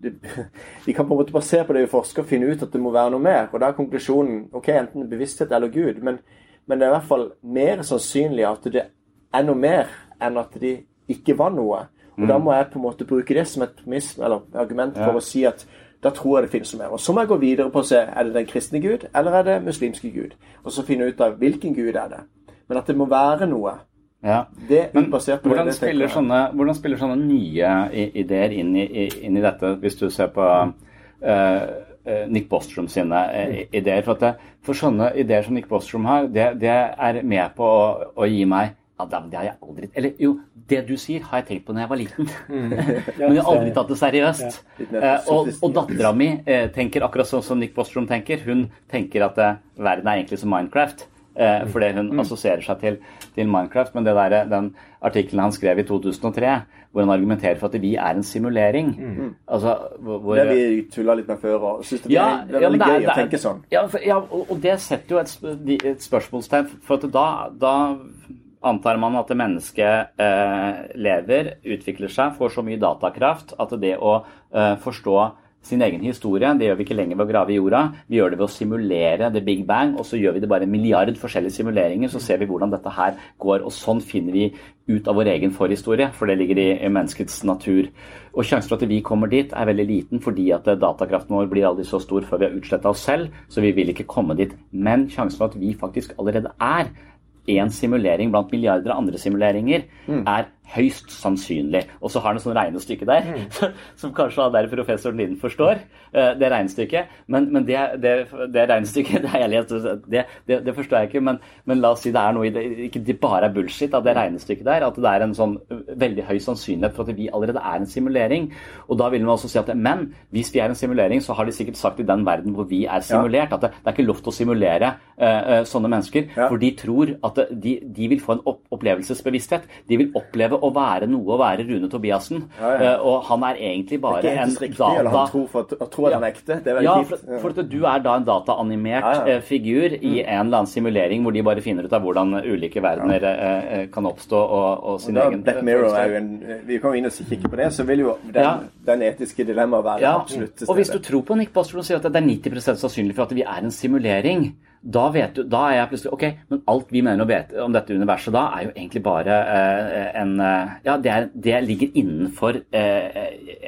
vi kan på en måte basere på det vi forsker, finne ut at det må være noe mer. Og da er konklusjonen ok, enten bevissthet eller Gud. Men, men det er i hvert fall mer sannsynlig at det er noe mer enn at de ikke var noe. Og da må jeg på en måte bruke det som et argument for å si at da tror jeg det finnes noe mer. Og så må jeg gå videre på å se er det den kristne Gud, eller er det muslimske Gud. Og så finne ut av hvilken Gud er det. Men at det må være noe. Ja. Det Men hvordan, spiller sånne, hvordan spiller sånne nye ideer inn i, inn i dette, hvis du ser på eh, Nick Bostrom sine eh, ideer? For, det, for sånne ideer som Nick Bostrom har, det, det er med på å, å gi meg ja, det, har jeg aldri Eller jo, det du sier, har jeg tenkt på da jeg var liten. Men jeg har aldri tatt det seriøst. Og og dattera mi tenker akkurat sånn som Nick Bostrom tenker. Hun tenker at verden er egentlig som Minecraft. Eh, fordi hun assosierer seg til, til Minecraft. Men det der, den artikkelen han skrev i 2003, hvor han argumenterer for at vi er en simulering altså, hvor, Det har vi tulla litt med før. og synes det, ja, det er ja, men det er- gøy det å tenke sånn. Ja, for, ja og, og det setter jo et, et spørsmålstegn, for at da, da antar man at det mennesket eh, lever, utvikler seg, får så mye datakraft at det å eh, forstå sin egen historie, det gjør vi ikke lenger ved å grave i jorda. Vi gjør det ved å simulere the big bang, og så gjør vi det bare en milliard forskjellige simuleringer, så ser vi hvordan dette her går, og sånn finner vi ut av vår egen forhistorie, for det ligger i, menneskets natur. Og sjansen for at vi kommer dit er veldig liten, fordi at eh, datakraften vår blir aldri så stor før vi har utsletta oss selv, så vi vil ikke komme dit. Men sjansen for at vi faktisk allerede er en simulering blant milliarder av andre simuleringer, er høyst sannsynlig. Og så har han et sånt regnestykke der, Mm. som kanskje han der professoren din forstår, eh, det regnestykket. Men, men det, det, det regnestykket det lest, det, det, det forstår jeg ikke. Men, men la oss si det er noe i det, ikke det bare er bullshit av det regnestykket der. At det er en sånn veldig høy sannsynlighet for at vi allerede er en simulering. Og da vil man også si at men hvis vi er en simulering, så har de sikkert sagt i den verden hvor vi er simulert, at det, er ikke lov til å simulere uh, eh, sånne mennesker. Ja. For de tror at de, de vil få en opp opplevelsesbevissthet. De vil oppleve å være noe å være Rune Tobiassen. Ja, ja. Eh, og han er egentlig bare Ikke en helt riktig, eller data... han tror, for, tror at han er ekte. Det er veldig Ja, for, for du er da en dataanimert eh, figur i en eller annen simulering hvor de bare finner ut av hvordan ulike verdener eh, kan oppstå og, og sin Da, egen Black Mirror er jo en Vi jo inn og kikke på det, så vil jo den, den etiske dilemmaet være absolutt til Og hvis du tror på Nick Bostrom og sier at det er 90 sannsynlig for at vi er en simulering, da, vet du, da er jeg plutselig Ok, men alt vi mener om dette universet da, er jo egentlig bare eh, en eh, Ja, det, er, det ligger innenfor eh,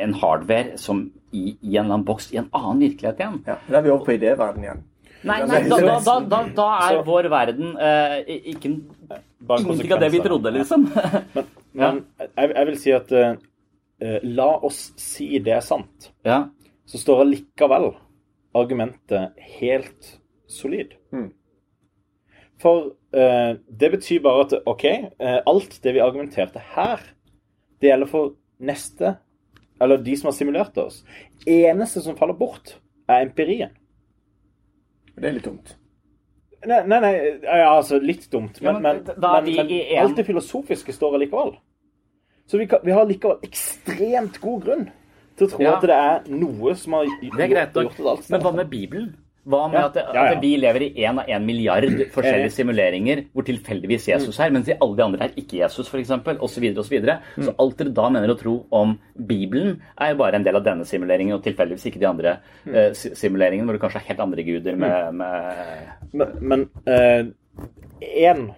en hardware som i, i en eller annen boks i en annen virkelighet igjen. Ja, da er vi over på idéverdenen igjen. Nei, nei da, da, da, da, da er vår verden eh, ikke ingenting av det vi trodde, liksom. Men jeg, jeg vil si at eh, la oss si det er sant. ja. Så står allikevel argumentet helt solid. For eh, det betyr bare at OK, eh, alt det vi argumenterte her, det gjelder for neste Eller de som har simulert oss. Eneste som faller bort, er empirien. Det er litt dumt. Nei, nei, nei ja, altså litt dumt, Ja, men, men men, er men, men en- alt det filosofiske står allikevel. Så vi, kan, vi har likevel ekstremt god grunn til å tro Ja. at det er noe som har Det er greit gjort det alt Men hva med Bibelen? Hva med Ja. at, Ja, ja. at vi lever i én av én milliard forskjellige simuleringer hvor tilfeldigvis Jesus er, mens i alle de andre er ikke Jesus, f.eks., osv. osv. Så. Mm. så alt dere da mener å tro om Bibelen, er jo bare en del av denne simuleringen, og tilfeldigvis ikke de andre Mm. eh, simuleringene hvor det kanskje er helt andre guder med, med Men, én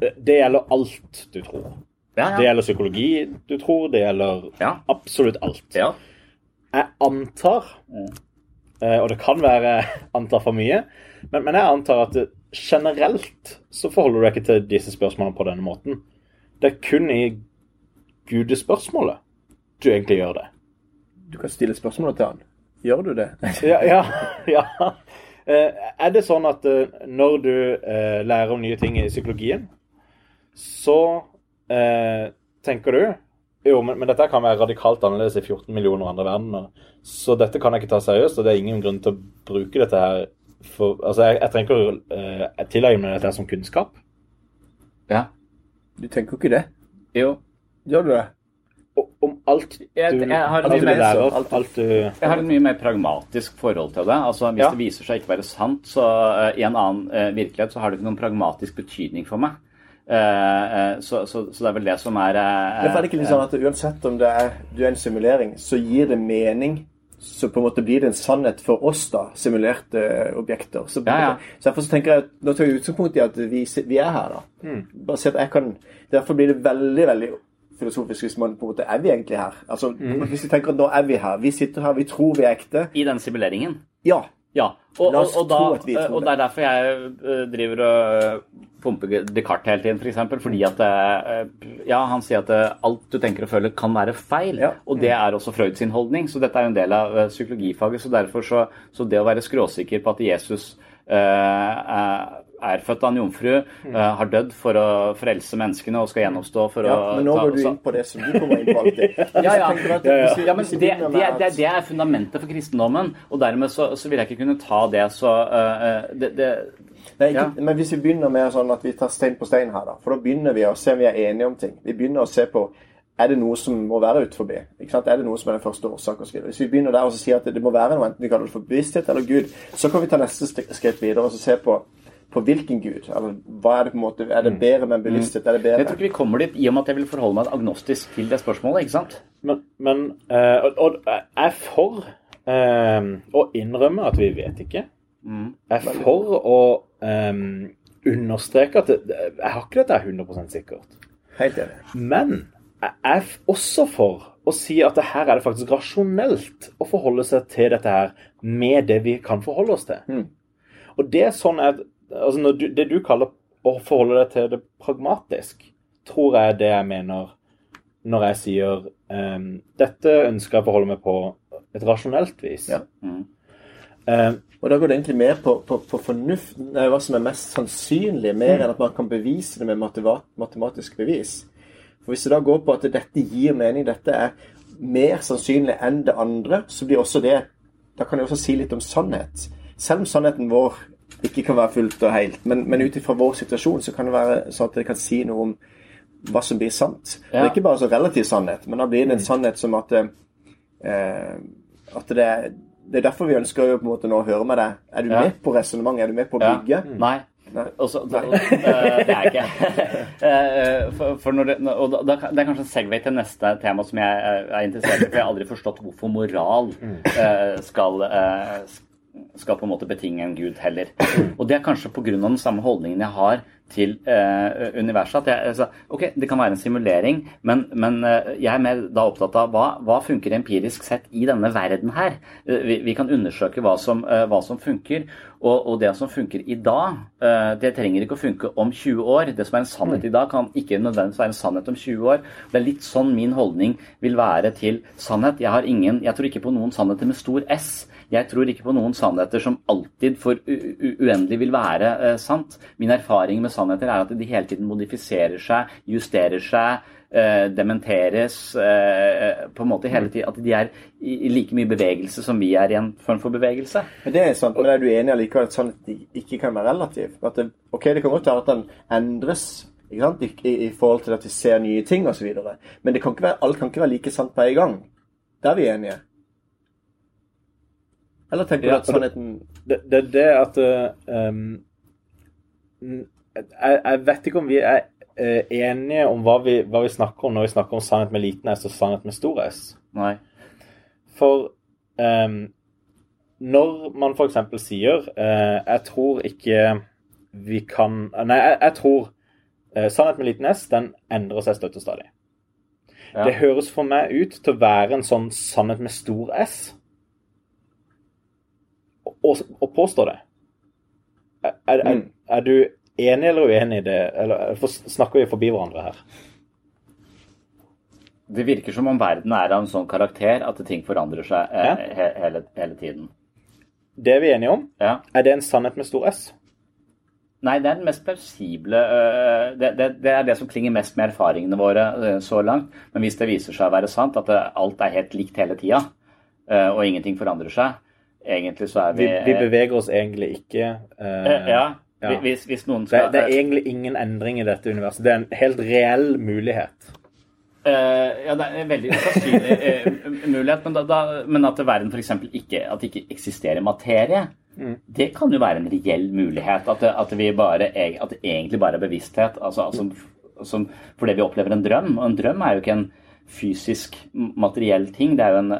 Det gjelder alt du tror. Ja, Det gjelder psykologi du tror, det gjelder Ja. absolutt alt. ja. Jeg antar, eh, og det kan være antar for mye, men, men jeg antar at generelt så forholder du deg ikke til disse spørsmålene på denne måten. Det er kun i gudespørsmålet du egentlig gjør det. Du kan stille spørsmålet til han. Gjør du det? Ja, ja, ja. Eh, Er det sånn at eh, når du eh, lærer om nye ting i psykologien, så eh, tenker du jo, men, men dette kan være radikalt annerledes i 14 millioner andre verdener. Så dette kan jeg ikke ta seriøst, og det er ingen grunn til å bruke dette her for Altså, jeg, jeg trenger ikke å uh, tilegne meg dette her som kunnskap. ja. Du tenker jo ikke det. Jo. Gjør du det? Og, om alt du, Jeg- jeg har alt du mer lærer, så- alt- alt du Jeg har et mye mer pragmatisk forhold til det. Altså, Hvis Ja. det viser seg ikke være sant, så uh, i en annen uh, virkelighet så har det ikke noen pragmatisk betydning for meg. Eh, eh, så, så, så det er vel det som er eh, Derfor er det ikke litt sånn at uansett om det er, du er en simulering, så gir det mening. Så på en måte blir det en sannhet for oss, da, simulerte objekter. Så, Ja, ja. så derfor så tenker jeg at Nå tar jeg utgangspunkt i at vi, vi er her, da. Mm. Bare si at jeg kan Derfor blir det veldig, veldig filosofisk hvis man på en måte Er vi egentlig her? Altså, Mm. Hvis vi tenker at nå er vi her, vi sitter her, vi tror vi er ekte. I den simuleringen. Ja. Ja. Og, og, og, da, tror og det er derfor jeg eh, driver og eh, pumper Descartes hele tiden, f.eks. Fordi at eh, Ja, han sier at eh, alt du tenker og føler, kan være feil. Ja. Og det er også Freud sin holdning. Så dette er jo en del av eh, psykologifaget. Så derfor så, så det å være skråsikker på at Jesus eh, er- født av en jomfru, eh, har dødd for å frelse menneskene og skal gjenoppstå for ja. å Men nå går du inn på det som du kommer inn på alltid. ja, ja. Ja, men det, det, det, det er fundamentet for kristendommen, og dermed så, så vil jeg ikke kunne ta det så øh, det, Nei, ikke, Ja. Men hvis vi begynner med sånn at vi tar stein på stein her, da. For da begynner vi å se om vi er enige om ting. Vi begynner å se på er det noe som må være utenfor. Ikke sant? Er det noe som er den første årsak osv. Hvis vi begynner der og så sier at det, må være noe, enten vi kaller det for bevissthet eller Gud, så kan vi ta neste skritt videre og så se på, på hvilken Gud. Eller hva er det på en måte Er det bedre med bevissthet? Er det Jeg tror ikke vi kommer dit i og med at jeg vil forholde meg agnostisk til det spørsmålet. ikke sant? Men, men øh, og, og jeg er for øh, å innrømme at vi vet ikke. Jeg er for å øh, understreke at det, det- jeg har ikke dette 100 sikkert. Helt enig. Men jeg er også for å si at det her er det faktisk rasjonelt å forholde seg til dette her med det vi kan forholde oss til. Mm. Og det er sånn at altså når du, Det du kaller å forholde deg til det pragmatisk, tror jeg er det jeg mener når jeg sier um, dette ønsker jeg å forholde meg på et rasjonelt vis. Ja. Ehm, Og da går det egentlig mer på, på, på fornuften, hva som er mest sannsynlig, mer enn at man kan bevise det med matematisk bevis. For Hvis det da går på at dette gir mening, dette er mer sannsynlig enn det andre, så blir også det Da kan jeg også si litt om sannhet. Selv om sannheten vår ikke kan være fullt og helt, men, men ut ifra vår situasjon så kan det være sånn at det kan si noe om hva som blir sant. Det er ikke bare så relativ sannhet, men da blir det en sannhet som at eh, at det det er derfor vi ønsker jo på en måte nå å høre med deg. Er du Ja. med på resonnementet? Er du med på å Ja. bygge? Nei. Nei. Også, Nei. det, eh, er jeg ikke. Eh, for, for når det, og da, det er kanskje en segway til neste tema som jeg er er interessert i. For jeg har aldri forstått hvorfor moral eh, skal, eh, skal på en måte betinge en gud heller. Og det er kanskje pga. den samme holdningen jeg har til eh, universet. At jeg, altså, ok, Det kan være en simulering, men, men eh, jeg er mer da opptatt av hva, hva funker empirisk sett i denne verden her. Eh, vi, vi kan undersøke hva som, eh, hva som funker. Og, og det som funker i dag, det trenger ikke å funke om 20 år. Det som er en sannhet i dag, kan ikke nødvendigvis være en sannhet om 20 år. Det er litt sånn min holdning vil være til sannhet. Jeg, har ingen, jeg tror ikke på noen sannheter med stor S. Jeg tror ikke på noen sannheter som alltid for uendelig vil være eh, sant. Min erfaring med sannheter er at de hele tiden modifiserer seg, justerer seg, eh, dementeres eh, på en måte hele tiden. At de er i, i like mye bevegelse som vi er i en form for bevegelse. Men det er sant, men er du enig allikevel at sannhet ikke kan være relativ? At det, ok, det kan godt være at den endres ikke sant? I, i, i forhold til at vi ser nye ting osv. Men det kan ikke være, alt kan ikke være like sant på en gang. Der er vi enige. Eller tenker Ja, du at sannheten det- sannheten det, det er at um, jeg, jeg vet ikke om vi er eh, enige om hva vi, hva vi snakker om når vi snakker om sannhet med liten S og sannhet med stor S. Nei. For um, når man f.eks. sier uh, Jeg tror ikke vi kan Nei, jeg, jeg tror uh, sannhet med liten S den endrer seg støtt og stadig. Ja. Det høres for meg ut til å være en sånn sannhet med stor S. Og, og påstå det. Er, er, er, Mm. er du enig eller uenig i det? Eller for, snakker vi forbi hverandre her? Det virker som om verden er av en sånn karakter at ting forandrer seg eh, Ja. he hele, hele tiden. Det er vi enige om. Ja. Er det en sannhet med stor S? Nei, det er den mest plausible øh, det, det, det er det som klinger mest med erfaringene våre øh, så langt. Men hvis det viser seg å være sant, at det, alt er helt likt hele tida, og ingenting forandrer seg, egentlig så er Vi, vi vi beveger oss egentlig ikke eh, eh, Ja. Hvis, hvis noen skal det er egentlig ingen endring i dette universet. Det er en helt reell mulighet. Eh, ja, det er en veldig usannsynlig eh, mulighet, men, da, da, men at verden f.eks. ikke at det ikke eksisterer materie, det kan jo være en reell mulighet. At det, at vi bare, at det egentlig bare er bevissthet. Altså, altså, som, fordi vi opplever en drøm. Og en drøm er jo ikke en fysisk, materiell ting. Det er jo en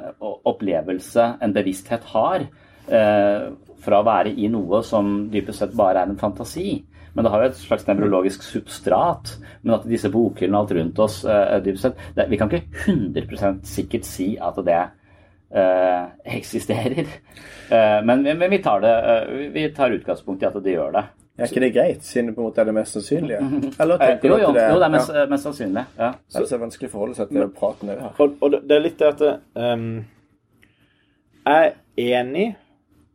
opplevelse en bevissthet har. Eh, fra å være i noe som dypest sett bare er en fantasi. Men det har jo et slags nevrologisk substrat. Men at disse bokhyllene alt rundt oss eh, dypest sett det, Vi kan ikke 100% sikkert si at det eh, eksisterer. Eh, men, men vi, tar det, eh, vi tar utgangspunkt i at det gjør det. Er ikke det greit, siden det på en måte er det mest sannsynlige? Eller Eh, tenker jo, du at det jo, det er mest, mest sannsynlig. Ja. ja, det er så vanskelig å forholde seg til praten vi har. Og, og det- er litt det at um, Jeg er enig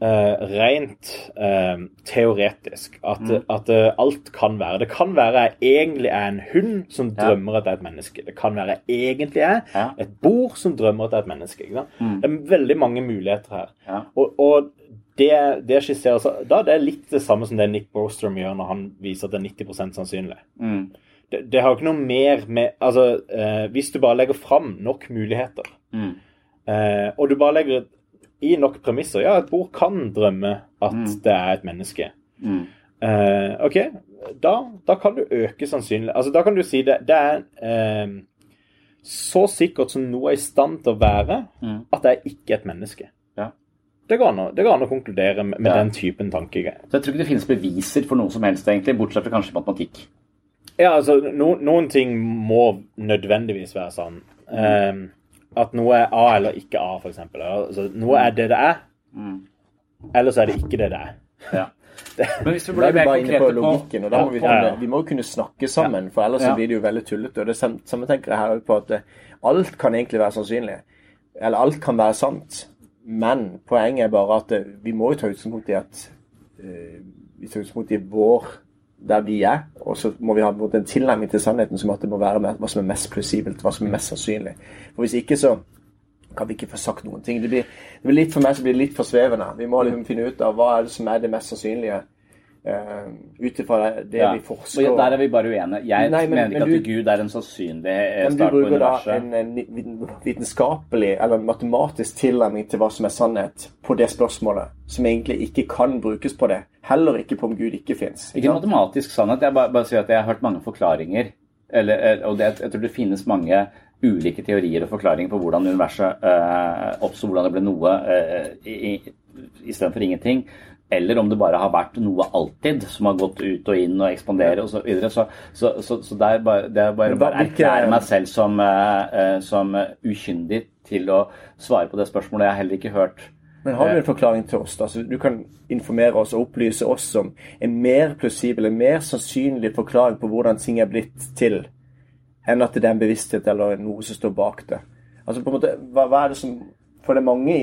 uh, rent uh, teoretisk at, at uh, alt kan være. Det kan være jeg egentlig er en hund som Ja. drømmer at det er et menneske. Det kan være jeg egentlig er Ja. et bord som drømmer at det er et menneske. Ikke sant? Det er veldig mange muligheter her. Ja. Og, og det, det skisserer seg Da det er litt det samme som det Nick Bostrom gjør når han viser at det er 90 sannsynlig. Mm. Det, det har ikke noe mer med Altså, eh, hvis du bare legger fram nok muligheter, Mm. eh, og du bare legger i nok premisser Ja, et bord kan drømme at det er et menneske. Mm. Eh, OK, da, da kan du øke sannsynlig Altså, da kan du si det, det er eh, så sikkert som noe er i stand til å være, Mm. at det er ikke et menneske. Det går an å, det går an å konkludere med, med Ja. den typen tankegang. Så jeg tror ikke det finnes beviser for noe som helst, egentlig, bortsett fra kanskje matematikk. Ja, altså, no, noen ting må nødvendigvis være sånn. Eh, at noe er A eller ikke A, f.eks. Altså, noe er det det er, Mm. eller så er det ikke det det er. Ja. Men hvis vi blir er mer konkrete på logikken, og da må vi, ja, ja. vi må jo kunne snakke sammen, for ellers så Ja. blir det jo veldig tullete. Og det samme tenker jeg her på at eh, alt kan egentlig være sannsynlig. Eller alt kan være sant. Men poenget er bare at eh, vi må jo ta utgangspunkt i at eh, vi tar utgangspunkt i vår der vi er, og så må vi ha en tilnærming til sannheten som at det må være hva som er mest plausibelt, hva som er mest sannsynlig. For hvis ikke så kan vi ikke få sagt noen ting. Det blir, det blir litt For meg så blir det litt for svevende. Vi må liksom finne ut av hva er det som er det mest sannsynlige. Uh, Ut ifra det, Ja. vi forsker Og Der er vi bare uenige. Jeg Nei, men- mener men ikke du- at Gud er en sannsynlig eh, Men du bruker da en, en vitenskapelig eller en matematisk tilnærming til hva som er sannhet på det spørsmålet, som egentlig ikke kan brukes på det. Heller ikke på om Gud ikke fins. Ikke matematisk sannhet. Jeg bare, bare sier at jeg har hørt mange forklaringer. Eller, eller- og det, jeg tror det finnes mange ulike teorier og forklaringer på hvordan universet uh, oppsto, hvordan det ble noe uh, istedenfor ingenting. Eller om det bare har vært noe alltid som har gått ut og inn og ekspanderer osv. Så, videre. så, så, så, så det er bare, det er bare, bare erklære meg selv som, eh, eh, som ukyndig til å svare på det spørsmålet. Jeg har heller ikke hørt Men har du en forklaring til oss? da? Du kan informere oss og opplyse oss om en mer plausibel, en mer sannsynlig forklaring på hvordan ting er blitt til, enn at det er en bevissthet eller noe som står bak det. Altså på en måte, hva, hva er det som For det er mange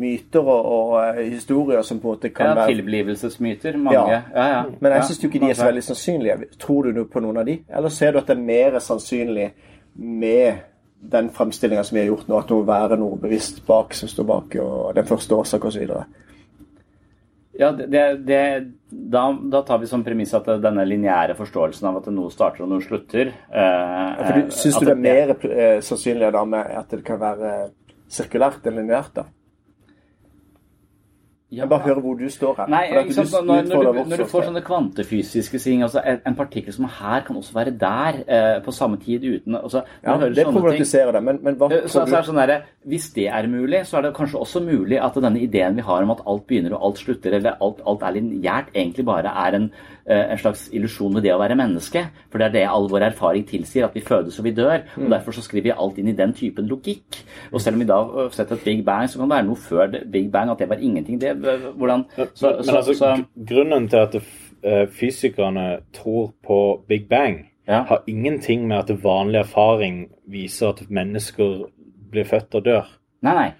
myter og, og eh, historier som på en måte kan ja, være tilblivelsesmyter. Mange. Ja. Ja, ja. Men jeg Ja, syns ikke de er så veldig sannsynlige. Tror du på noen av de? Eller ser du at det er mer sannsynlig med den fremstillinga som vi har gjort nå, at det må være noe bevisst bak som står bak, og den første årsak osv.? Ja, det, det, det, da, da tar vi som premiss at denne lineære forståelsen av at noe starter og noe slutter eh, ja, du, syns du det er mer eh, sannsynlig da med at det kan være sirkulært enn lineært? da? Ja, Jeg bare hører hvor du står her. Nei, sant? du Når, når, du, når du får sånne kvantefysiske ting altså en, en partikkel som er her, kan også være der eh, på samme tid uten altså, Ja, det problematiserer det, men, men hva Eh, Så, så er det sånn der, Hvis det er mulig, så er det kanskje også mulig at denne ideen vi har om at alt begynner og alt slutter, eller alt, alt er lineært, egentlig bare er en, eh, en slags illusjon ved det å være menneske. For det er det all vår erfaring tilsier, at vi fødes og vi dør. Mm. og Derfor så skriver vi alt inn i den typen logikk. Og selv om vi da setter et Big Bang, så kan det være noe før Big Bang, at det var ingenting. Det, eh, hvordan, så, men så, altså, så, grunnen til at eh, fysikerne tror på Big Bang, Ja. har ingenting med at vanlig erfaring viser at mennesker blir født og dør. Nei, nei.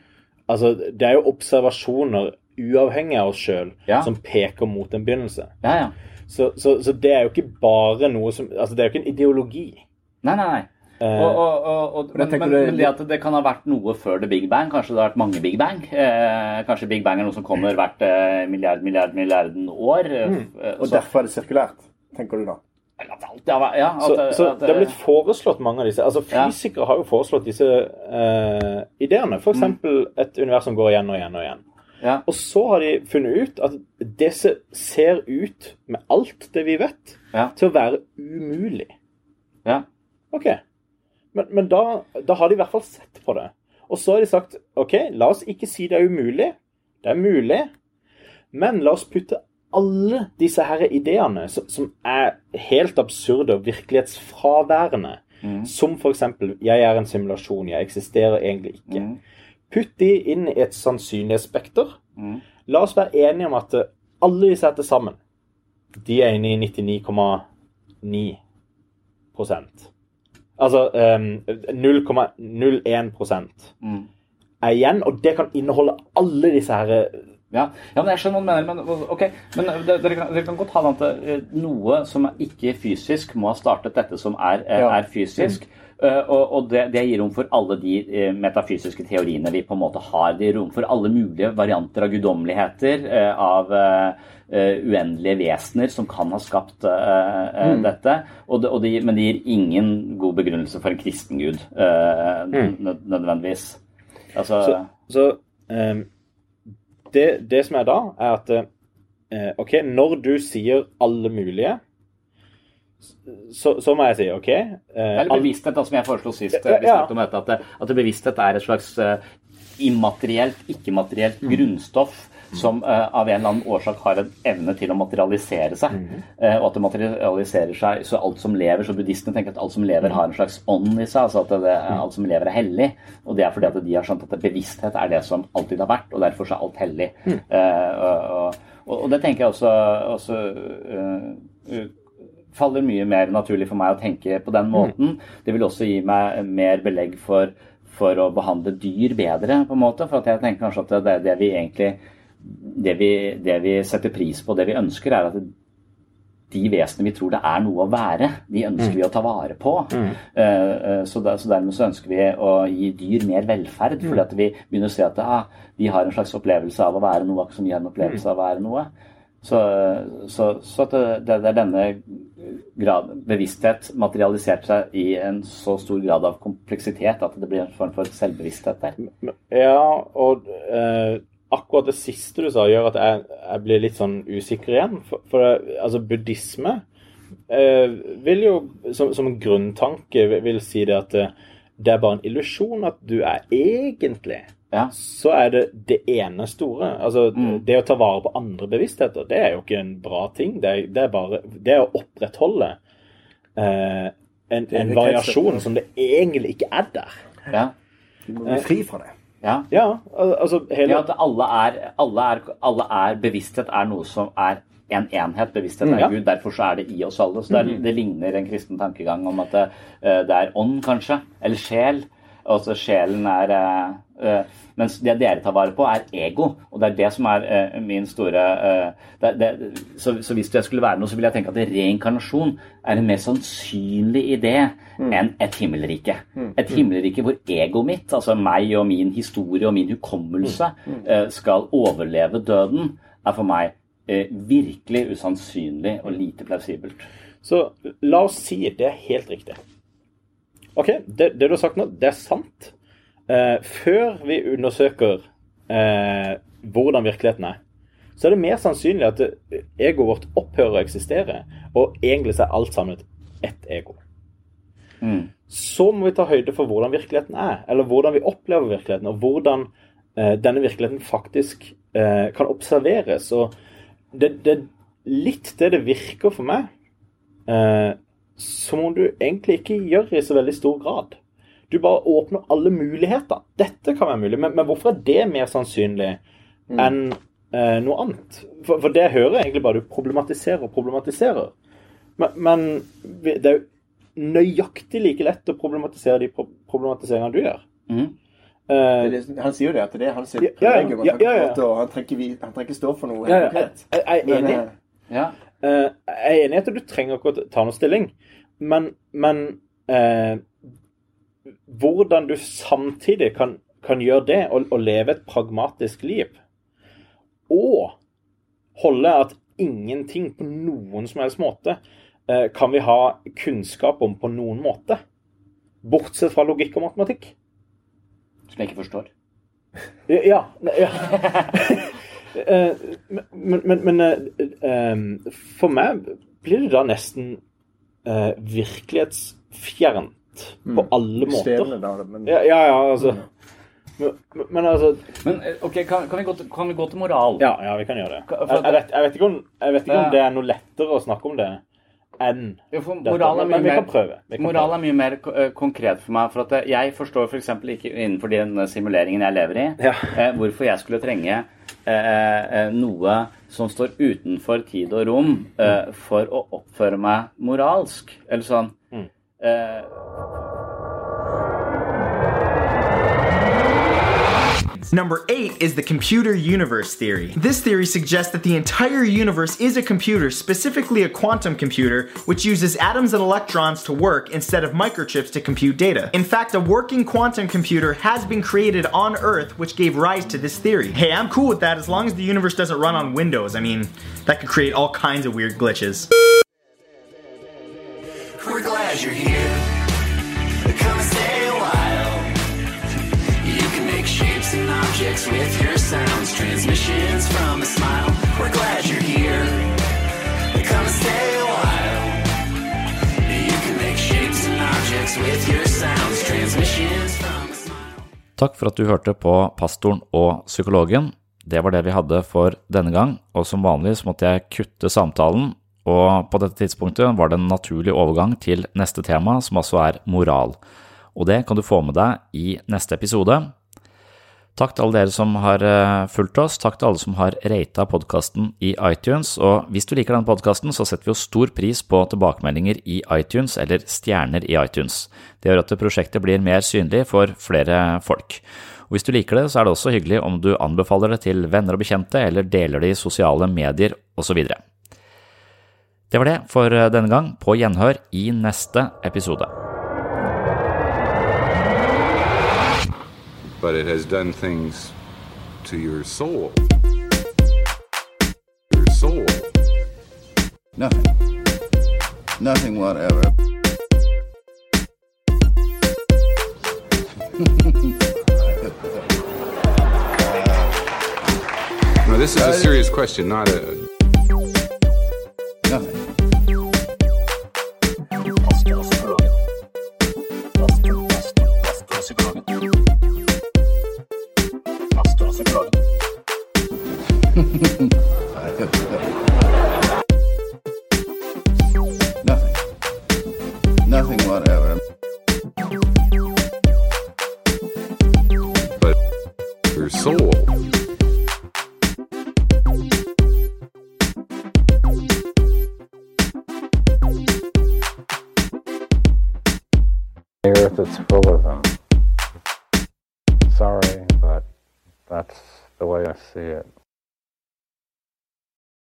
Altså, det er jo observasjoner uavhengig av oss sjøl Ja. som peker mot en begynnelse. Ja, ja. Så, så, så det er jo ikke bare noe som Altså, det er jo ikke en ideologi. Nei, nei, nei. Eh, Og, og, og, og, men, men, det- men det at det kan ha vært noe før The Big Bang, kanskje det har vært mange Big Bang. Eh, kanskje Big Bang er noe som kommer hvert eh, milliard, milliard, milliarden år. eh, eh, Og så- derfor er det sirkulært, tenker du da? Eller alt, ja, ja, at, så, så at, det har blitt foreslått mange av disse. Altså, Ja. Fysikere har jo foreslått disse eh, ideene. F.eks. eksempel et univers som går igjen og igjen og igjen. ja. Og så har de funnet ut at disse ser ut, med alt det vi vet, Ja. til å være umulig. Ja. OK. Men, men da, da har de i hvert fall sett på det. Og så har de sagt OK, la oss ikke si det er umulig. Det er mulig. Men la oss putte alle disse her ideene som, er helt absurde og virkelighetsfraværende, som f.eks.: Jeg er en simulasjon, jeg eksisterer egentlig ikke. Mm. Putt de inn i et sannsynlighetsspekter. Mm. La oss være enige om at eh, alle disse til sammen, de er inne i 99,9 Altså um, 0,01 Mm. er igjen, og det kan inneholde alle disse her eh, Ja. ja, men jeg skjønner hva du mener. Men, okay. men dere, dere kan, dere kan godt ha det at eh, noe som er ikke fysisk, må ha startet dette som er, eh, Ja. er fysisk. Mm. og og det, det gir rom for alle de eh, metafysiske teoriene vi på en måte har. Det gir rom for alle mulige varianter av guddommeligheter, eh, av eh, eh, uendelige vesener som kan ha skapt eh, eh, Mm. dette. Og de, og de, men det gir ingen god begrunnelse for en kristen gud, eh, Mm. nødvendigvis. Altså, Så, så um, det, det som er da, er at uh, OK, når du sier alle mulige, så, så må jeg si OK eh, Eller bevissthet, da, som jeg foreslo sist. Ja, ja. dette, At, det, at bevissthet er et slags eh, immaterielt, ikke-materielt Mm. grunnstoff som eh, av en eller annen årsak har en evne til å materialisere seg. Eh, og at det materialiserer seg så alt som lever. Så buddhistene tenker at alt som lever, har en slags ånd i seg. altså at det, alt som lever, er hellig. Og det er fordi at de har skjønt at bevissthet er det som alltid har vært, og derfor så er alt hellig. Eh, og, og, og det tenker jeg også, også uh, faller mye mer naturlig for meg å tenke på den måten. Det vil også gi meg mer belegg for, for å behandle dyr bedre, på en måte. For at jeg tenker kanskje at det er det vi egentlig det vi, det vi setter pris på, det vi ønsker, er at de vesenene vi tror det er noe å være, de ønsker vi å ta vare på. Eh, eh, så, der, så dermed så ønsker vi å gi dyr mer velferd, fordi at vi begynner å se at ah, de har en slags opplevelse av å være noe, akkurat som vi har en opplevelse av å være noe. Så, så, så at det, det er denne grad bevissthet materialisert seg i en så stor grad av kompleksitet at det blir en form for selvbevissthet der. Ja, og eh, akkurat det siste du sa, gjør at jeg, jeg blir litt sånn usikker igjen. For, for det- altså, buddhisme eh, vil jo, som, som en grunntanke, vil, si det at eh, det er bare en illusjon at du er egentlig Ja. så er det det ene store. Altså, Det å ta vare på andre bevisstheter, det er jo ikke en bra ting. Det er, det er bare det er å opprettholde eh, en, en variasjon som det egentlig ikke er der. Ja. Du må bli fri fra det. Ja. Ja, altså hele Ja, at alle er, alle, er, alle er Bevissthet er noe som er en enhet. Bevissthet er Ja. Gud. Derfor så er det i oss alle. Så det, er, det ligner en kristen tankegang om at det, eh, det er ånd, kanskje. Eller sjel. Altså sjelen er eh, Mens det dere tar vare på, er ego. Og det er det som er uh, min store uh, det, det, så, så hvis det skulle være noe, så vil jeg tenke at reinkarnasjon er en mer sannsynlig idé enn et himmelrike. Et himmelrike hvor egoet mitt, altså meg og min historie og min hukommelse, eh, skal overleve døden, er for meg virkelig usannsynlig og lite plausibelt. Så la oss si det er helt riktig. OK, det, det du har sagt nå, det er sant. Eh, før vi undersøker eh, hvordan virkeligheten er, så er det mer sannsynlig at egoet vårt opphører å eksistere, og egentlig så er alt samlet ett ego. Så må vi ta høyde for hvordan virkeligheten er, eller hvordan vi opplever virkeligheten, og hvordan eh, denne virkeligheten faktisk eh, kan observeres. Og det, det er litt det det virker for meg eh, som om du egentlig ikke gjør i så veldig stor grad. Du bare åpner alle muligheter. Dette kan være mulig, men, men hvorfor er det mer sannsynlig enn eh, noe annet? For, for det jeg hører egentlig bare du problematiserer og problematiserer. Men, men det er jo nøyaktig like lett å problematisere de pro problematiseringene du gjør. Mm. Eh, Det han sier jo det, at det er hans Ja, ja, privilegium. ja, Han, ja, ja. han, trenger ikke, stå for noe ja, helt ja, jeg, jeg, jeg er Men, enig. eh, Ja. Eh, jeg er enig i at du trenger ikke å ta noen stilling, men, men eh, hvordan du samtidig kan, kan gjøre det og, og leve et pragmatisk liv, og holde at ingenting på noen som helst måte eh, kan vi ha kunnskap om på noen måte, bortsett fra logikk og matematikk. Som jeg ikke forstår. Ja. ja, men men, men eh, eh, for meg blir det da nesten eh, virkelighetsfjernt på alle måter. Stedene, da, men Ja, ja, ja altså men, men altså Men eh, ok, kan, kan, vi gå til, kan vi gå til moral? Ja, ja, vi kan gjøre det. Jeg, jeg, vet, jeg vet ikke om, jeg vet ikke Ja. om det er noe lettere å snakke om det enn ja, for moral er Men, vi kan prøve. Vi kan moral prøve. er mye mer eh, konkret for meg. For eh, jeg forstår f.eks. ikke innenfor den simuleringen jeg lever i, Ja. eh, hvorfor jeg skulle trenge eh, eh, noe som står utenfor tid og rom eh, for å oppføre meg moralsk. Eller sånn Mm. Number eight is the computer universe theory. This theory suggests that the entire universe is a computer, specifically a quantum computer, which uses atoms and electrons to work instead of microchips to compute data. In fact, a working quantum computer has been created on Earth, which gave rise to this theory. Hey, I'm cool with that as long as the universe doesn't run on Windows. I mean, that could create all kinds of weird glitches. We're glad you're here. Objects with your sounds, transmissions from a smile. We're glad you're here. Come stay a while. You can make shapes and objects with your sounds, transmissions from a smile. Takk for at du hørte på Pastoren og psykologen. det var det vi hadde for denne gang, og som vanlig så måtte jeg kutte samtalen, og på dette tidspunktet var det en naturlig overgang til neste tema, som altså er moral. Og det kan du få med deg i neste episode. Takk til alle dere som har eh, fulgt oss, takk til alle som har rata podkasten i iTunes, og hvis du liker denne podkasten, så setter vi jo stor pris på tilbakemeldinger i iTunes eller stjerner i iTunes. Det gjør at prosjektet blir mer synlig for flere folk. Og Hvis du liker det, så er det også hyggelig om du anbefaler det til venner og bekjente, eller deler det i sosiale medier osv. Det var det for denne gang, på gjenhør i neste episode. But it has done things to your soul. Your soul. Nothing. Nothing whatever. No, this is a serious question, not a. Música